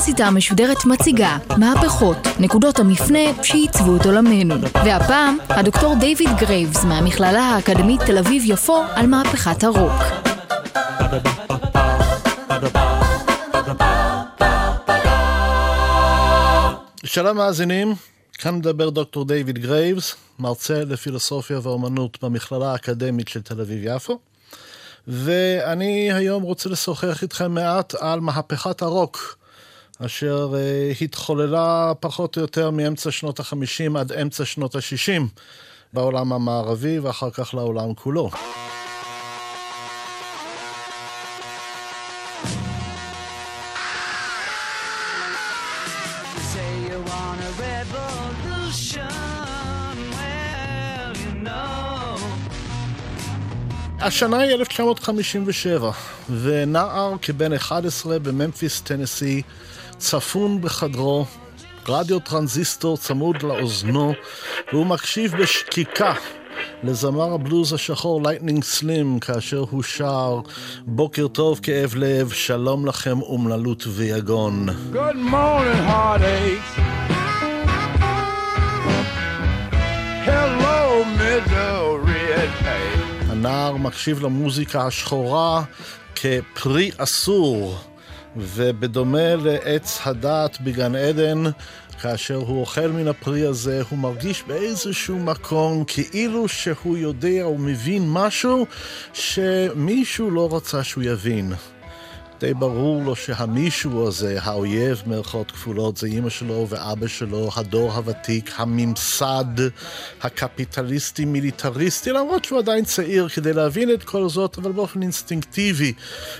האוניברסיטה המשודרת מציגה מהפכות, נקודות המפנה שעיצבו את עולמנו. והפעם, הדוקטור דיוויד גרייבס מהמכללה האקדמית תל אביב-יפו על מהפכת הרוק. שלום מאזינים, כאן מדבר דוקטור דיוויד גרייבס, מרצה לפילוסופיה ואומנות במכללה האקדמית של תל אביב-יפו. ואני היום רוצה לשוחח איתכם מעט על מהפכת הרוק, אשר אה, התחוללה פחות או יותר מאמצע שנות החמישים עד אמצע שנות השישים בעולם המערבי ואחר כך לעולם כולו. השנה היא 1957, ונער כבן 11 בממפיס, טנסי, ספון בחדרו, רדיו טרנזיסטור צמוד לאוזנו, והוא מקשיב בשקיקה לזמר הבלוז השחור לייטנינג סלים, כאשר הוא שר בוקר טוב כאב לב, שלום לכם אומללות ויגון. Good morning. Hello, הנער מקשיב למוזיקה השחורה כפרי אסור, ובדומה לעץ הדעת בגן עדן, כאשר הוא אוכל מן הפרי הזה, הוא מרגיש באיזשהו מקום כאילו שהוא יודע או מבין משהו שמישהו לא רצה שהוא יבין. די ברור לו שהמישהו הזה, האויב מירכאות כפולות, זה אימא שלו ואבא שלו, הדור הוותיק, הממסד הקפיטליסטי מיליטריסטי, למרות שהוא עדיין צעיר כדי להבין את כל זאת, אבל באופן אינסטינקטיבי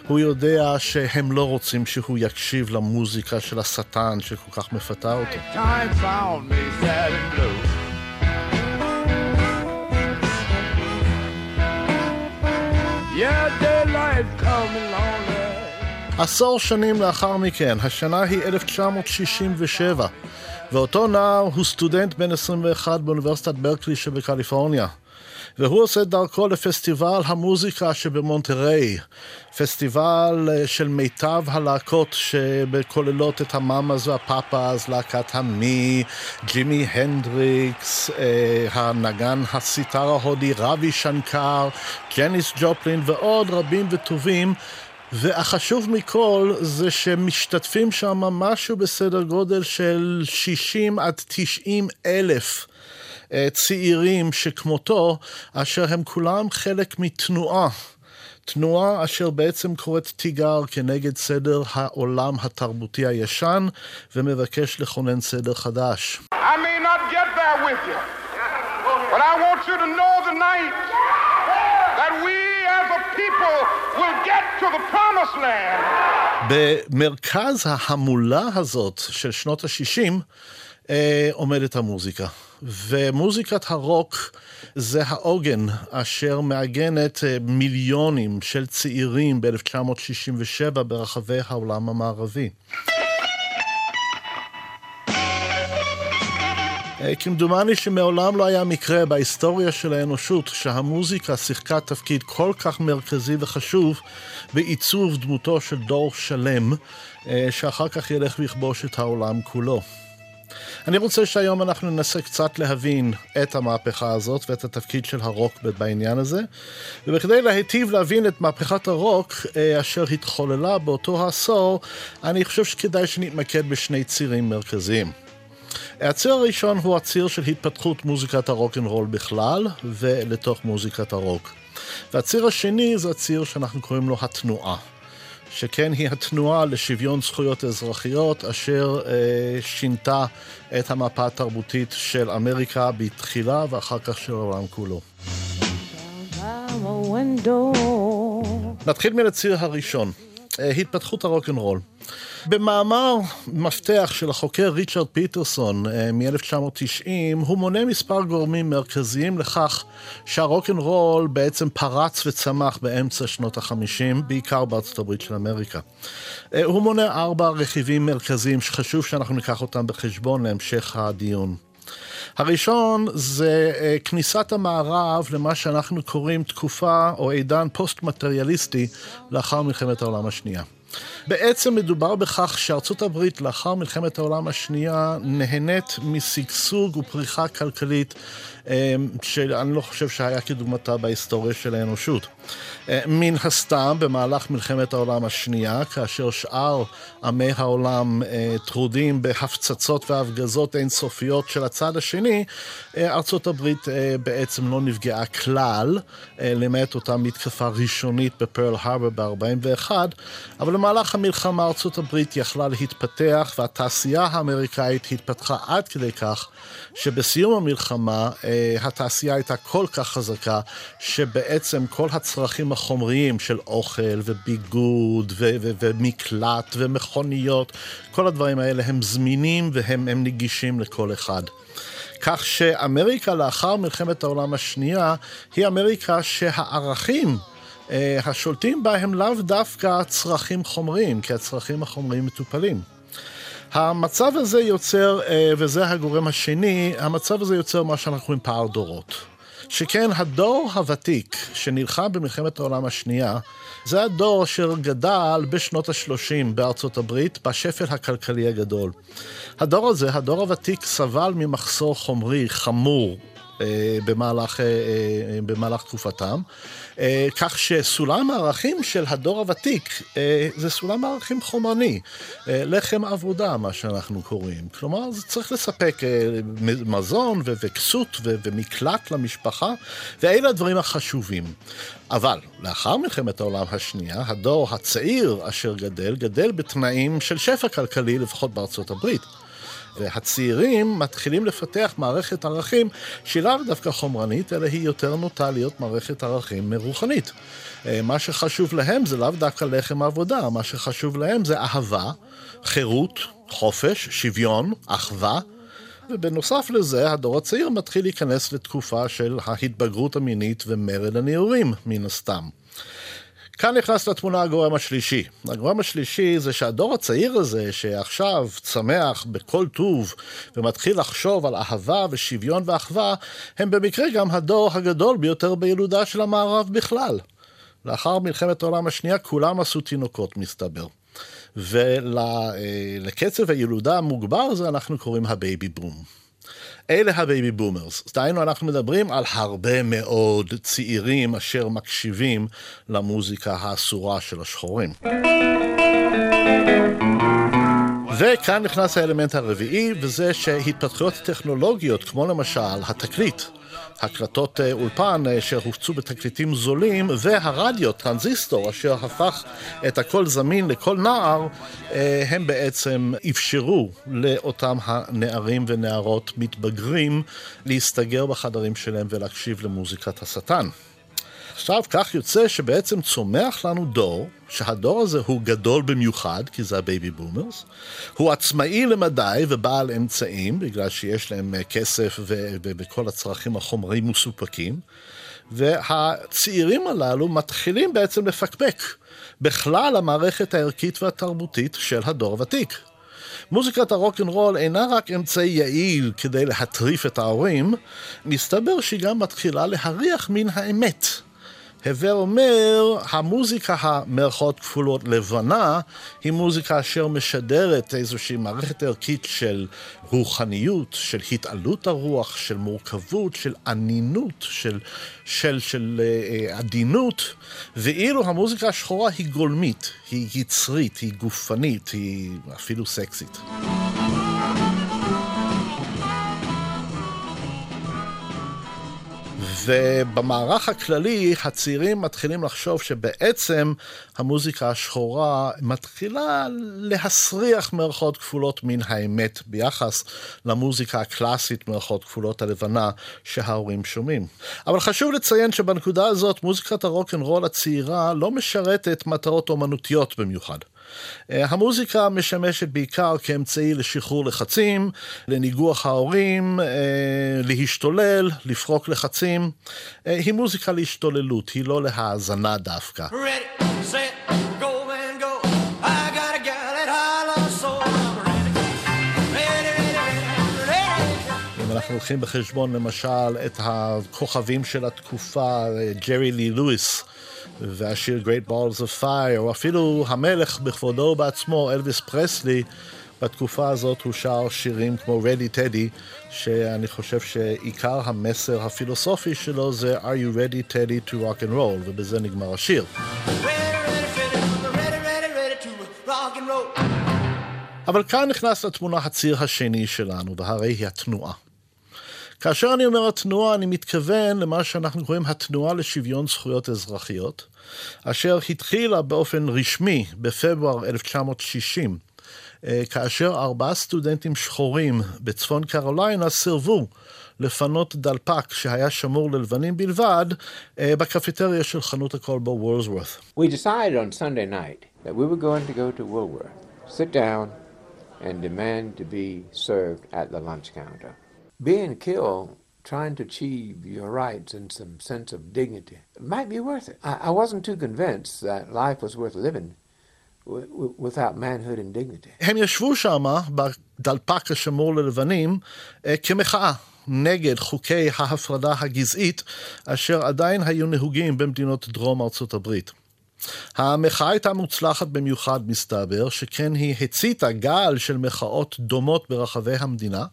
הוא יודע שהם לא רוצים שהוא יקשיב למוזיקה של השטן שכל כך מפתה אותו. עשור שנים לאחר מכן, השנה היא 1967, ואותו נער הוא סטודנט בן 21 באוניברסיטת ברקלי שבקליפורניה. והוא עושה דרכו לפסטיבל המוזיקה שבמונטריי, פסטיבל אה, של מיטב הלהקות שכוללות את המאמאז והפאפאז, להקת המי, ג'ימי הנדריקס, אה, הנגן הסיטר ההודי רבי שנקר, ג'ניס ג'ופלין ועוד רבים וטובים והחשוב מכל זה שמשתתפים שם משהו בסדר גודל של 60 עד 90 אלף אה, צעירים שכמותו, אשר הם כולם חלק מתנועה. תנועה אשר בעצם קוראת תיגר כנגד סדר העולם התרבותי הישן ומבקש לכונן סדר חדש. I may not get there with you, but I want you to know tonight that we במרכז ההמולה הזאת של שנות ה-60 אה, עומדת המוזיקה. ומוזיקת הרוק זה העוגן אשר מעגנת אה, מיליונים של צעירים ב-1967 ברחבי העולם המערבי. כמדומני שמעולם לא היה מקרה בהיסטוריה של האנושות שהמוזיקה שיחקה תפקיד כל כך מרכזי וחשוב בעיצוב דמותו של דור שלם, אה, שאחר כך ילך ויכבוש את העולם כולו. אני רוצה שהיום אנחנו ננסה קצת להבין את המהפכה הזאת ואת התפקיד של הרוק בעניין הזה. ובכדי להיטיב להבין את מהפכת הרוק אה, אשר התחוללה באותו העשור, אני חושב שכדאי שנתמקד בשני צירים מרכזיים. הציר הראשון הוא הציר של התפתחות מוזיקת הרוקנרול בכלל, ולתוך מוזיקת הרוק. והציר השני זה הציר שאנחנו קוראים לו התנועה. שכן היא התנועה לשוויון זכויות אזרחיות, אשר אה, שינתה את המפה התרבותית של אמריקה בתחילה ואחר כך של העולם כולו. נתחיל מן הציר הראשון. התפתחות הרוקנרול. במאמר מפתח של החוקר ריצ'רד פיטרסון מ-1990, הוא מונה מספר גורמים מרכזיים לכך שהרוקנרול בעצם פרץ וצמח באמצע שנות ה-50, בעיקר בארצות הברית של אמריקה. הוא מונה ארבע רכיבים מרכזיים שחשוב שאנחנו ניקח אותם בחשבון להמשך הדיון. הראשון זה אה, כניסת המערב למה שאנחנו קוראים תקופה או עידן פוסט-מטריאליסטי לאחר מלחמת העולם השנייה. בעצם מדובר בכך שארצות הברית לאחר מלחמת העולם השנייה נהנית משגשוג ופריחה כלכלית אמ, שאני לא חושב שהיה כדוגמתה בהיסטוריה של האנושות. אה, מן הסתם, במהלך מלחמת העולם השנייה, כאשר שאר עמי העולם אה, טרודים בהפצצות והפגזות אינסופיות של הצד השני, אה, ארצות הברית בעצם לא נפגעה כלל, למעט אותה מתקפה ראשונית בפרל הרבר ב-41, אבל במהלך המלחמה ארצות הברית יכלה להתפתח והתעשייה האמריקאית התפתחה עד כדי כך שבסיום המלחמה התעשייה הייתה כל כך חזקה שבעצם כל הצרכים החומריים של אוכל וביגוד ו- ו- ומקלט ומכוניות, כל הדברים האלה הם זמינים והם נגישים לכל אחד. כך שאמריקה לאחר מלחמת העולם השנייה היא אמריקה שהערכים אה, השולטים בה הם לאו דווקא צרכים חומריים, כי הצרכים החומריים מטופלים. המצב הזה יוצר, אה, וזה הגורם השני, המצב הזה יוצר מה שאנחנו קוראים פער דורות. שכן הדור הוותיק שנלחם במלחמת העולם השנייה, זה הדור אשר גדל בשנות ה-30 בארצות הברית, בשפל הכלכלי הגדול. הדור הזה, הדור הוותיק, סבל ממחסור חומרי חמור אה, במהלך, אה, אה, במהלך תקופתם, כך שסולם הערכים של הדור הוותיק זה סולם הערכים חומרני, לחם עבודה, מה שאנחנו קוראים. כלומר, זה צריך לספק מזון וכסות ומקלט למשפחה, ואלה הדברים החשובים. אבל לאחר מלחמת העולם השנייה, הדור הצעיר אשר גדל, גדל בתנאים של שפע כלכלי, לפחות בארצות הברית. והצעירים מתחילים לפתח מערכת ערכים שהיא לאו דווקא חומרנית, אלא היא יותר נוטה להיות מערכת ערכים רוחנית. אה, מה שחשוב להם זה לאו דווקא לחם עבודה, מה שחשוב להם זה אהבה, חירות, חופש, שוויון, אחווה. ובנוסף לזה, הדור הצעיר מתחיל להיכנס לתקופה של ההתבגרות המינית ומרד הנעורים, מן הסתם. כאן נכנס לתמונה הגורם השלישי. הגורם השלישי זה שהדור הצעיר הזה, שעכשיו צמח בכל טוב ומתחיל לחשוב על אהבה ושוויון ואחווה, הם במקרה גם הדור הגדול ביותר בילודה של המערב בכלל. לאחר מלחמת העולם השנייה כולם עשו תינוקות, מסתבר. ולקצב הילודה המוגבר הזה אנחנו קוראים ה baby boom. אלה ה baby boomers. דהיינו, אנחנו מדברים על הרבה מאוד צעירים אשר מקשיבים למוזיקה האסורה של השחורים. וכאן נכנס האלמנט הרביעי, וזה שהתפתחויות טכנולוגיות, כמו למשל התקליט, הקלטות אה, אולפן אה, שהופצו בתקליטים זולים, והרדיו, טרנזיסטור, אשר הפך את הכל זמין לכל נער, אה, הם בעצם אפשרו לאותם הנערים ונערות מתבגרים להסתגר בחדרים שלהם ולהקשיב למוזיקת השטן. עכשיו, כך יוצא שבעצם צומח לנו דור, שהדור הזה הוא גדול במיוחד, כי זה ה baby boomers, הוא עצמאי למדי ובעל אמצעים, בגלל שיש להם אה, כסף וכל הצרכים החומריים מסופקים, והצעירים הללו מתחילים בעצם לפקפק בכלל המערכת הערכית והתרבותית של הדור הוותיק. מוזיקת הרוקנרול אינה רק אמצעי יעיל כדי להטריף את ההורים, מסתבר שהיא גם מתחילה להריח מן האמת. הווה אומר, המוזיקה המרכאות כפולות לבנה היא מוזיקה אשר משדרת איזושהי מערכת ערכית של רוחניות, של התעלות הרוח, של מורכבות, של אנינות, של, של, של uh, עדינות, ואילו המוזיקה השחורה היא גולמית, היא יצרית, היא גופנית, היא אפילו סקסית. ובמערך הכללי הצעירים מתחילים לחשוב שבעצם המוזיקה השחורה מתחילה להסריח מירכאות כפולות מן האמת ביחס למוזיקה הקלאסית מירכאות כפולות הלבנה שההורים שומעים. אבל חשוב לציין שבנקודה הזאת מוזיקת הרוקנרול הצעירה לא משרתת מטרות אומנותיות במיוחד. אה, המוזיקה משמשת בעיקר כאמצעי לשחרור לחצים, לניגוח ההורים, אה, להשתולל, לפרוק לחצים. אה, היא מוזיקה להשתוללות, היא לא להאזנה דווקא. Ready, set, go. אנחנו לוקחים בחשבון למשל את הכוכבים של התקופה, ג'רי לי לואיס והשיר Great Balls of Fire, או אפילו המלך בכבודו בעצמו, אלוויס פרסלי, בתקופה הזאת הוא שר שירים כמו Ready Teddy, שאני חושב שעיקר המסר הפילוסופי שלו זה Are you ready Teddy to rock and roll, ובזה נגמר השיר. אבל כאן נכנס לתמונה הציר השני שלנו, והרי היא התנועה. כאשר אני אומר התנועה, אני מתכוון למה שאנחנו קוראים התנועה לשוויון זכויות אזרחיות, אשר התחילה באופן רשמי בפברואר 1960, אה, כאשר ארבעה סטודנטים שחורים בצפון קרוליינה סירבו לפנות דלפק שהיה שמור ללבנים בלבד אה, בקפיטריה של חנות to Woolworth, sit down and demand to be served at the lunch counter. Being killed trying to achieve your rights and some sense of dignity might be worth it. I, I wasn't too convinced that life was worth living without manhood and dignity. הם ישבו שם בדלפק השמור ללבנים כמחאה נגד חוקי ההפרדה הגזעית אשר עדיין היו נהוגים במדינות דרום ארצות הברית. המחאה הייתה מוצלחת במיוחד מסתבר, שכן היא הציתה גל של מחאות דומות ברחבי המדינה,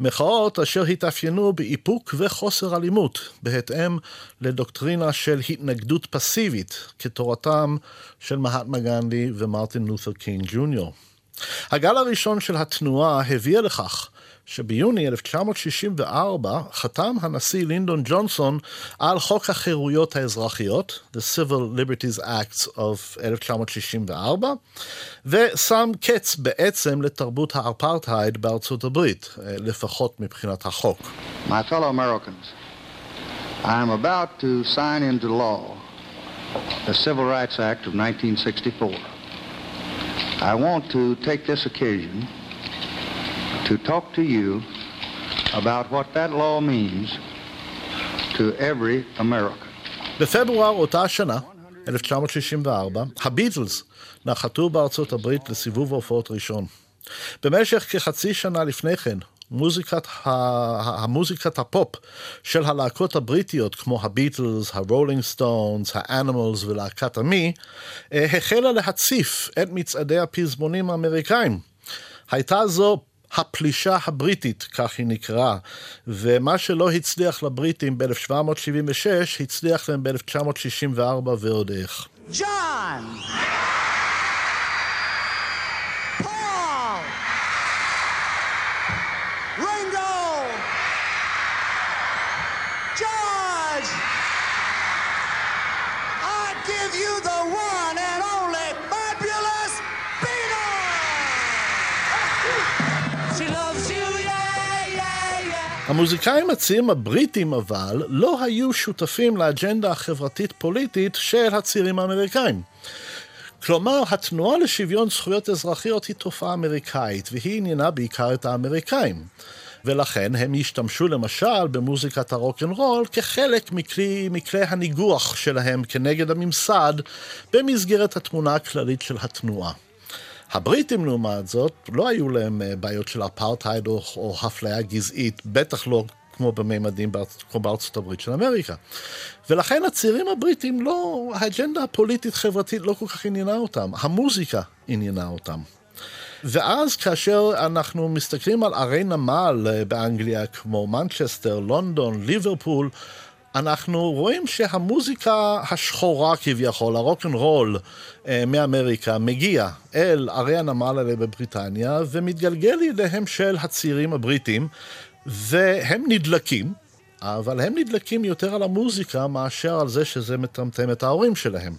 מחאות אשר התאפיינו באיפוק וחוסר אלימות, בהתאם לדוקטרינה של התנגדות פסיבית, כתורתם של מהטמה גנדי ומרטין לותר קינג ג'וניור. הגל הראשון של התנועה הביא לכך שביוני 1964 חתם הנשיא לינדון ג'ונסון על חוק החירויות האזרחיות, The Civil Liberties Acts of 1964, ושם קץ בעצם לתרבות האפרטהייד בארצות הברית, לפחות מבחינת החוק. My fellow Americans, I am about to sign into law the Civil Rights Act of 1964. I want to take this occasion to talk to you about what that law means to every American. בפברואר אותה השנה, 1964, הביטלס נחתו בארצות הברית לסיבוב הופעות ראשון. במשך כחצי שנה לפני כן, מוזיקת, ה... המוזיקת הפופ של הלהקות הבריטיות כמו הביטלס, הרולינג סטונס, האנימלס ולהקת המי, אה, החלה להציף את מצעדי הפזמונים האמריקאים. הייתה זו הפלישה הבריטית, כך היא נקראה, ומה שלא הצליח לבריטים ב-1776, הצליח להם ב-1964 ועוד איך. ג'ון! המוזיקאים הצעירים הבריטים אבל לא היו שותפים לאג'נדה החברתית-פוליטית של הצעירים האמריקאים. כלומר, התנועה לשוויון זכויות אזרחיות היא תופעה אמריקאית, והיא עניינה בעיקר את האמריקאים. ולכן הם השתמשו למשל במוזיקת הרוקנרול כחלק מכלי, מכלי הניגוח שלהם כנגד הממסד במסגרת התמונה הכללית של התנועה. הבריטים לעומת זאת, לא היו להם אה, בעיות של אפרטהייד או, או אפליה גזעית, בטח לא כמו בממדים כמו בארצות הברית של אמריקה. ולכן הצעירים הבריטים לא, האג'נדה הפוליטית-חברתית לא כל כך עניינה אותם, המוזיקה עניינה אותם. ואז כאשר אנחנו מסתכלים על ערי נמל אה, באנגליה כמו מנצ'סטר, לונדון, ליברפול, אנחנו רואים שהמוזיקה השחורה כביכול, הרוקנרול אה, מאמריקה, מגיע אל ערי הנמל האלה בבריטניה ומתגלגל לידיהם של הצעירים הבריטים והם נדלקים אבל הם נדלקים יותר על המוזיקה מאשר על זה שזה מטמטם את ההורים שלהם.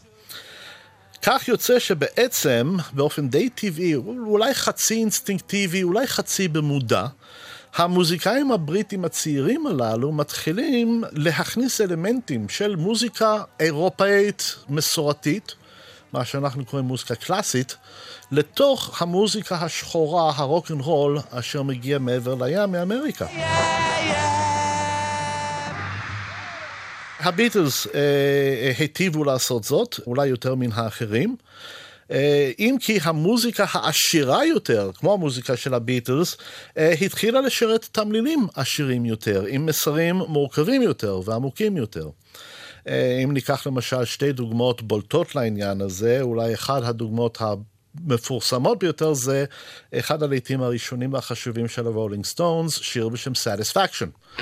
כך יוצא שבעצם, באופן די טבעי, אולי חצי אינסטינקטיבי, אולי חצי במודע, המוזיקאים הבריטים הצעירים הללו מתחילים להכניס אלמנטים של מוזיקה אירופאית מסורתית, מה שאנחנו קוראים מוזיקה קלאסית, לתוך המוזיקה השחורה, הרוק אנד רול, אשר מגיע מעבר לים מאמריקה. Yeah, yeah. הביטלס אה, אה, היטיבו לעשות זאת, אולי יותר מן האחרים. אה, אם כי המוזיקה העשירה יותר, כמו המוזיקה של הביטלס, אה, התחילה לשרת תמלילים עשירים יותר, עם מסרים מורכבים יותר ועמוקים יותר. אה, אם ניקח למשל שתי דוגמאות בולטות לעניין הזה, אולי אחת הדוגמאות המפורסמות ביותר זה אחד הלהיטים הראשונים והחשובים של הרולינג סטונס, שיר בשם Satisfaction.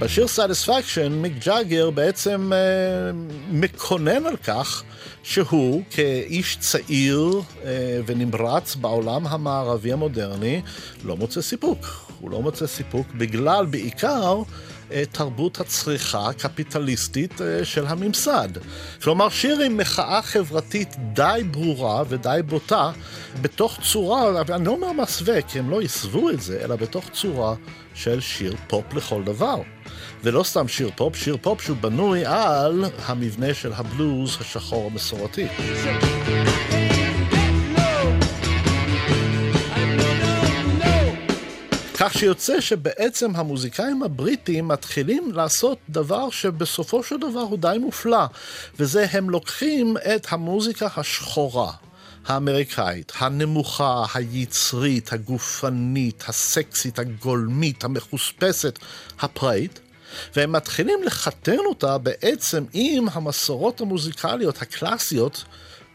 בשיר Satisfaction, מיק ג'אגר בעצם אה, מקונן על כך שהוא כאיש צעיר אה, ונמרץ בעולם המערבי המודרני לא מוצא סיפוק. הוא לא מוצא סיפוק בגלל בעיקר אה, תרבות הצריכה הקפיטליסטית אה, של הממסד. כלומר, שיר עם מחאה חברתית די ברורה ודי בוטה, בתוך צורה, אני לא אומר מסווה, כי הם לא יסבו את זה, אלא בתוך צורה של שיר פופ לכל דבר. ולא סתם שיר פופ, שיר פופ שהוא בנוי על המבנה של הבלוז השחור המסורתי. כך שיוצא שבעצם המוזיקאים הבריטים מתחילים לעשות דבר שבסופו של דבר הוא די מופלא, וזה הם לוקחים את המוזיקה השחורה, האמריקאית, הנמוכה, היצרית, הגופנית, הסקסית, הגולמית, המחוספסת, הפראית, והם מתחילים לחתן אותה בעצם עם המסורות המוזיקליות הקלאסיות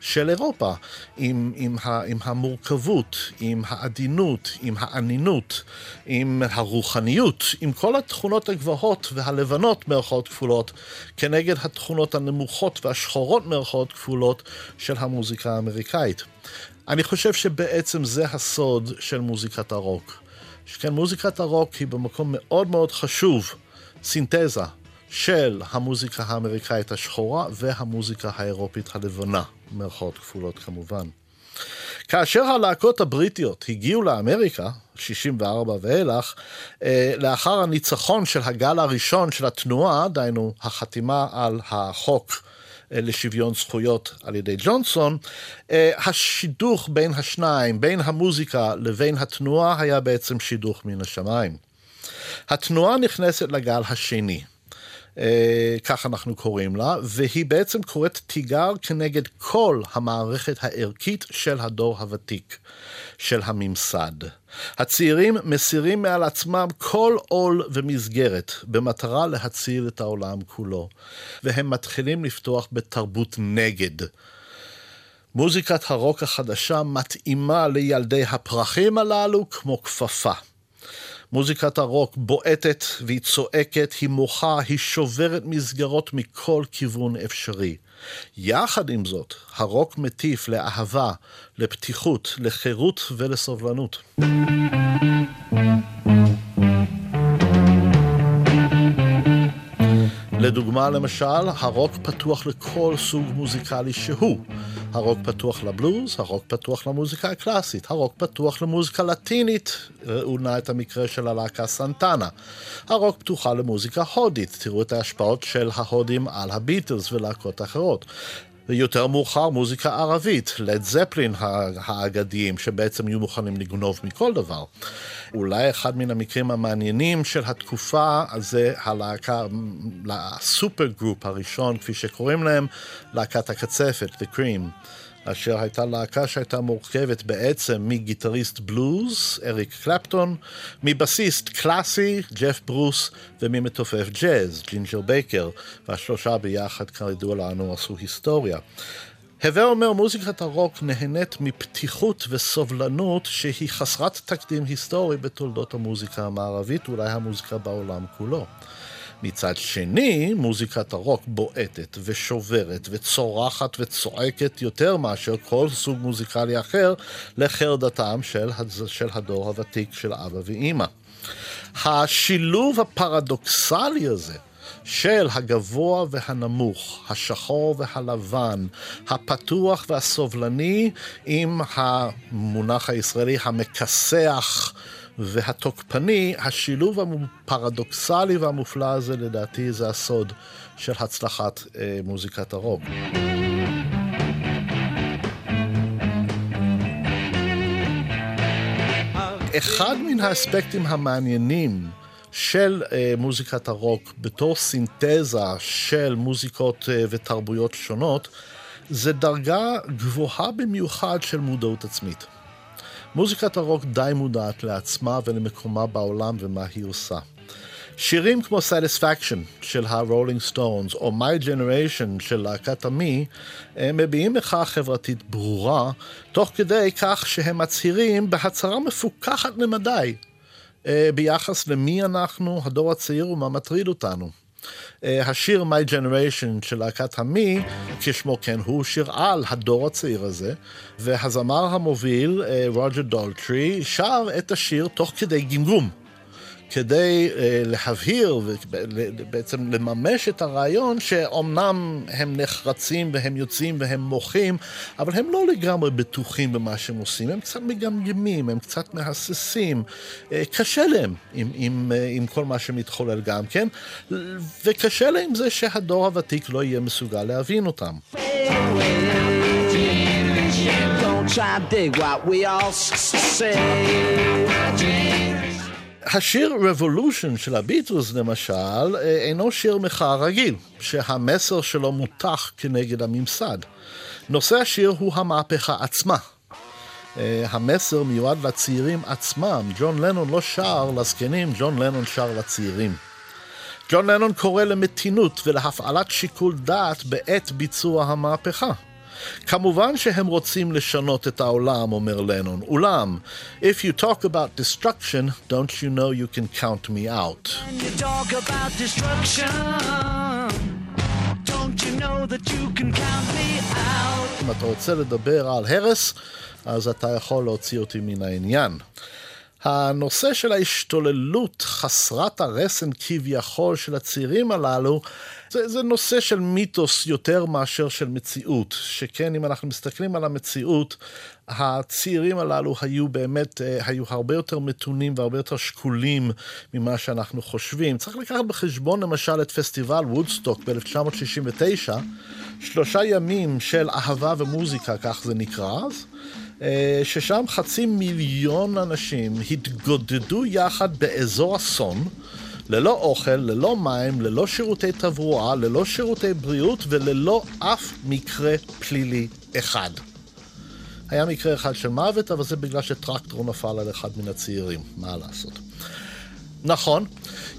של אירופה, עם, עם, ה, עם המורכבות, עם העדינות, עם האנינות, עם הרוחניות, עם כל התכונות הגבוהות והלבנות מירכאות כפולות, כנגד התכונות הנמוכות והשחורות מירכאות כפולות של המוזיקה האמריקאית. אני חושב שבעצם זה הסוד של מוזיקת הרוק. שכן מוזיקת הרוק היא במקום מאוד מאוד חשוב, סינתזה של המוזיקה האמריקאית השחורה והמוזיקה האירופית הלבנה. מירכאות כפולות כמובן. כאשר הלהקות הבריטיות הגיעו לאמריקה, 64 ואילך, אה, לאחר הניצחון של הגל הראשון של התנועה, דהיינו החתימה על החוק אה, לשוויון זכויות על ידי ג'ונסון, אה, השידוך בין השניים, בין המוזיקה לבין התנועה, היה בעצם שידוך מן השמיים. התנועה נכנסת לגל השני. אה, כך אנחנו קוראים לה, והיא בעצם קוראת תיגר כנגד כל המערכת הערכית של הדור הוותיק, של הממסד. הצעירים מסירים מעל עצמם כל עול ומסגרת במטרה להציל את העולם כולו, והם מתחילים לפתוח בתרבות נגד. מוזיקת הרוק החדשה מתאימה לילדי הפרחים הללו כמו כפפה. מוזיקת הרוק בועטת והיא צועקת, היא מוחה, היא שוברת מסגרות מכל כיוון אפשרי. יחד עם זאת, הרוק מטיף לאהבה, לפתיחות, לחירות ולסובלנות. לדוגמה, למשל, הרוק פתוח לכל סוג מוזיקלי שהוא. הרוק פתוח לבלוז, הרוק פתוח למוזיקה הקלאסית, הרוק פתוח למוזיקה לטינית, ראו נא את המקרה של הלהקה סנטנה. הרוק פתוחה למוזיקה הודית, תראו את ההשפעות של ההודים על הביטלס ולהקות אחרות. ויותר מאוחר מוזיקה ערבית, לד זפלין האגדיים, שבעצם יהיו מוכנים לגנוב מכל דבר. אולי אחד מן המקרים המעניינים של התקופה זה הלהקה, ה supergroup הראשון, כפי שקוראים להם, להקת הקצפת, The Cream. אשר הייתה להקה שהייתה מורכבת בעצם מגיטריסט בלוז, אריק קלפטון, מבסיסט קלאסי, ג'ק ברוס, וממתופף ג'אז, ג'ינג'ר בייקר, והשלושה ביחד, כידוע לנו, עשו היסטוריה. הווה אומר, מוזיקת הרוק נהנית מפתיחות וסובלנות שהיא חסרת תקדים היסטורי בתולדות המוזיקה המערבית, אולי המוזיקה בעולם כולו. מצד שני, מוזיקת הרוק בועטת ושוברת וצורחת וצועקת יותר מאשר כל סוג מוזיקלי אחר לחרדתם של, של הדור הוותיק של אבא ואימא. השילוב הפרדוקסלי הזה של הגבוה והנמוך, השחור והלבן, הפתוח והסובלני, עם המונח הישראלי המכסח והתוקפני, השילוב הפרדוקסלי והמופלא הזה לדעתי זה הסוד של הצלחת אה, מוזיקת הרוק. אחד מן האספקטים המעניינים של אה, מוזיקת הרוק בתור סינתזה של מוזיקות אה, ותרבויות שונות, זה דרגה גבוהה במיוחד של מודעות עצמית. מוזיקת הרוק די מודעת לעצמה ולמקומה בעולם ומה היא עושה. שירים כמו Satisfaction של ה-Rolling Stones או My Generation של להקת עמי מביעים מחאה חברתית ברורה, תוך כדי כך שהם מצהירים בהצהרה מפוכחת למדי אה, ביחס למי אנחנו, הדור הצעיר, ומה מטריד אותנו. אה, השיר My Generation של להקת המי, כשמו כן הוא, שיר על הדור הצעיר הזה, והזמר המוביל, אה, רוג'ר דולטרי, שר את השיר תוך כדי גמגום. כדי uh, להבהיר ובעצם לממש את הרעיון שאומנם הם נחרצים והם יוצאים והם מוחים, אבל הם לא לגמרי בטוחים במה שהם עושים, הם קצת מגמגמים, הם קצת מהססים, uh, קשה להם עם, עם, uh, עם כל מה שמתחולל גם כן, וקשה להם זה שהדור הוותיק לא יהיה מסוגל להבין אותם. Don't try to dig what we all say. השיר Revolution של הביטלס למשל, אה, אינו שיר מחאה רגיל, שהמסר שלו מותח כנגד הממסד. נושא השיר הוא המהפכה עצמה. אה, המסר מיועד לצעירים עצמם. ג'ון לנון לא שר לזקנים, ג'ון לנון שר לצעירים. ג'ון לנון קורא למתינות ולהפעלת שיקול דעת בעת ביצוע המהפכה. כמובן שהם רוצים לשנות את העולם, אומר לנון. אולם, if you talk about destruction, don't you know you can count me out. אם אתה רוצה לדבר על הרס, אז אתה יכול להוציא אותי מן העניין. הנושא של ההשתוללות חסרת הרסן כביכול של הצעירים הללו, זה, זה נושא של מיתוס יותר מאשר של מציאות. שכן, אם אנחנו מסתכלים על המציאות, הצעירים הללו היו באמת, אה, היו הרבה יותר מתונים והרבה יותר שקולים ממה שאנחנו חושבים. צריך לקחת בחשבון למשל את פסטיבל וודסטוק ב-1969, שלושה ימים של אהבה ומוזיקה, כך זה נקרא אז. אה, ששם חצי מיליון אנשים התגודדו יחד באזור אסון, ללא אוכל, ללא מים, ללא שירותי תברואה, ללא שירותי בריאות וללא אף מקרה פלילי אחד. היה מקרה אחד של מוות, אבל זה בגלל שטרקטור נפל על אחד מן הצעירים, מה לעשות. נכון,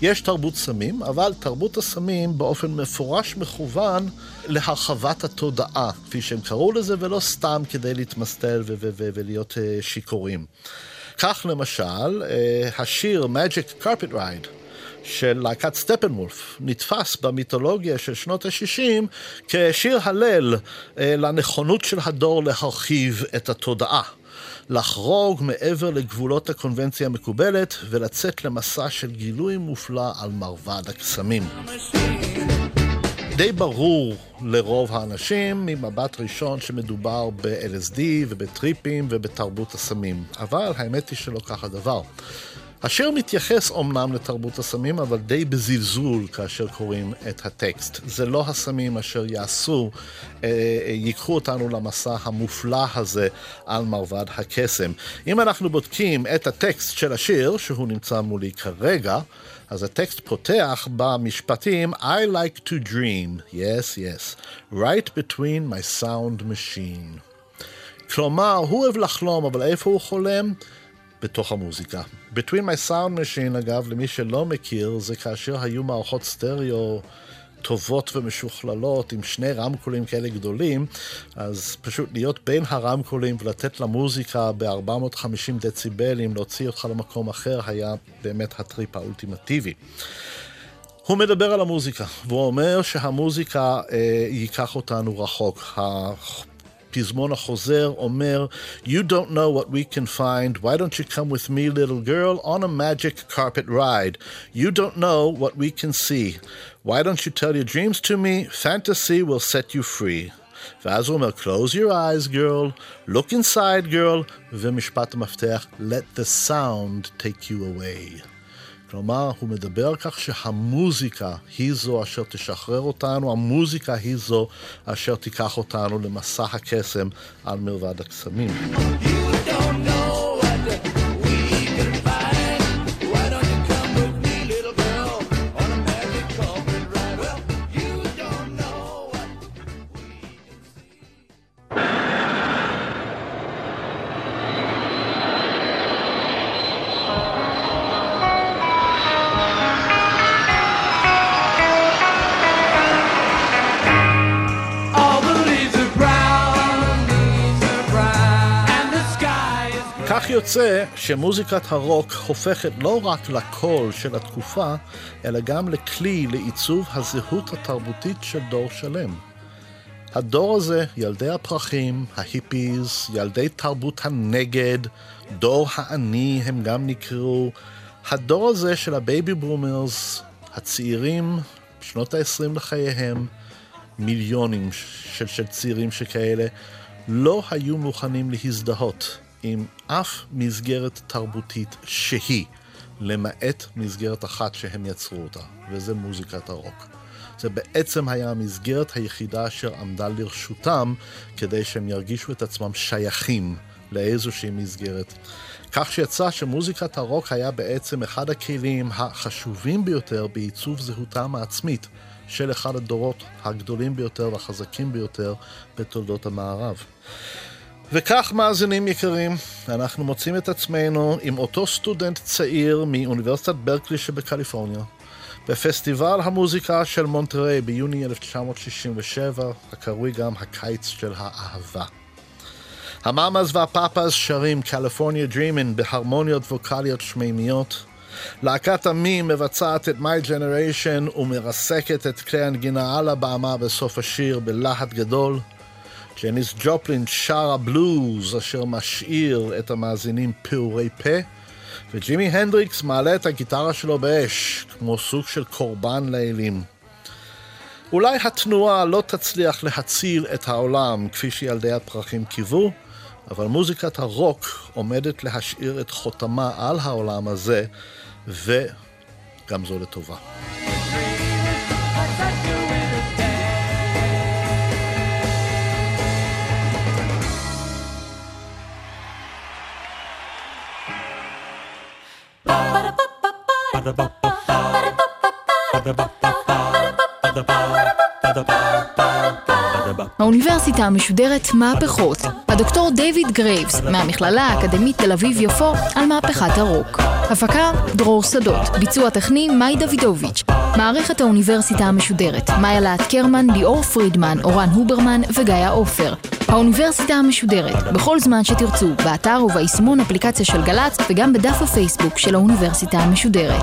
יש תרבות סמים, אבל תרבות הסמים באופן מפורש מכוון להרחבת התודעה, כפי שהם קראו לזה, ולא סתם כדי להתמסטל ולהיות אה, שיכורים. כך למשל, אה, השיר Magic Carpet Ride של להקת סטפנוולף נתפס במיתולוגיה של שנות ה-60 כשיר הלל אה, לנכונות של הדור להרחיב את התודעה. לחרוג מעבר לגבולות הקונבנציה המקובלת ולצאת למסע של גילוי מופלא על מרבד הקסמים. די ברור לרוב האנשים ממבט ראשון שמדובר ב-LSD ובטריפים ובתרבות הסמים, אבל האמת היא שלא כך הדבר. השיר מתייחס אומנם לתרבות הסמים, אבל די בזלזול כאשר קוראים את הטקסט. זה לא הסמים אשר יעשו, אה, ייקחו אותנו למסע המופלא הזה על מרבד הקסם. אם אנחנו בודקים את הטקסט של השיר, שהוא נמצא מולי כרגע, אז הטקסט פותח במשפטים I like to dream, yes, yes, right between my sound machine. כלומר, הוא אוהב לחלום, אבל איפה הוא חולם? בתוך המוזיקה. Between My Sound Machine, אגב, למי שלא מכיר, זה כאשר היו מערכות סטריאו טובות ומשוכללות עם שני רמקולים כאלה גדולים, אז פשוט להיות בין הרמקולים ולתת למוזיקה ב-450 דציבלים, להוציא אותך למקום אחר, היה באמת הטריפ האולטימטיבי. הוא מדבר על המוזיקה, והוא אומר שהמוזיקה אה, ייקח אותנו רחוק. הפזמון החוזר אומר, You don't know what we can find, why don't you come with me, little girl, on a magic carpet ride? You don't know what we can see. Why don't you tell your dreams to me? Fantasy will set you free. ואז הוא אומר, close your eyes, girl, look inside, girl, ומשפט המפתח, let the sound take you away. כלומר, הוא מדבר על כך שהמוזיקה היא זו אשר תשחרר אותנו, המוזיקה היא זו אשר תיקח אותנו למסע הקסם על מלבד הקסמים. You יוצא שמוזיקת הרוק הופכת לא רק לקול של התקופה, אלא גם לכלי לעיצוב הזהות התרבותית של דור שלם. הדור הזה, ילדי הפרחים, ה hippies, ילדי תרבות הנגד, דור האני הם גם נקראו, הדור הזה של ה baby boomers, הצעירים, בשנות ה-20 לחייהם, מיליונים של, של צעירים שכאלה, לא היו מוכנים להזדהות עם אף מסגרת תרבותית שהיא, למעט מסגרת אחת שהם יצרו אותה, וזה מוזיקת הרוק. זה בעצם היה המסגרת היחידה אשר עמדה לרשותם כדי שהם ירגישו את עצמם שייכים לאיזושהי מסגרת. כך שיצא שמוזיקת הרוק היה בעצם אחד הכלים החשובים ביותר בעיצוב זהותם העצמית של אחד הדורות הגדולים ביותר והחזקים ביותר בתולדות המערב. וכך, מאזינים יקרים, אנחנו מוצאים את עצמנו עם אותו סטודנט צעיר מאוניברסיטת ברקלי שבקליפורניה, בפסטיבל המוזיקה של מונטריי ביוני 1967, הקרוי גם הקיץ של האהבה. המאמאז והפאפאז שרים קליפורניה דרימין בהרמוניות ווקאליות שמימיות. להקת עמי מבצעת את My Generation ומרסקת את כלי הנגינה על הבמה בסוף השיר בלהט גדול. ג'ניס ג'ופלין שרה בלוז אשר משאיר את המאזינים פעורי פה, וג'ימי הנדריקס מעלה את הגיטרה שלו באש, כמו סוג של קורבן לאלים. אולי התנועה לא תצליח להציל את העולם כפי שילדי הפרחים קיוו, אבל מוזיקת הרוק עומדת להשאיר את חותמה על העולם הזה, וגם זו לטובה. האוניברסיטה המשודרת מהפכות, הדוקטור דיוויד גרייבס מהמכללה האקדמית תל אביב-יפו על מהפכת הרוק. הפקה דרור שדות, ביצוע טכני מאי דוידוביץ', מערכת האוניברסיטה המשודרת, מאיה להט קרמן, ליאור פרידמן, אורן הוברמן וגיא עופר. האוניברסיטה המשודרת, בכל זמן שתרצו, באתר וביישומון אפליקציה של גל"צ וגם בדף הפייסבוק של האוניברסיטה המשודרת.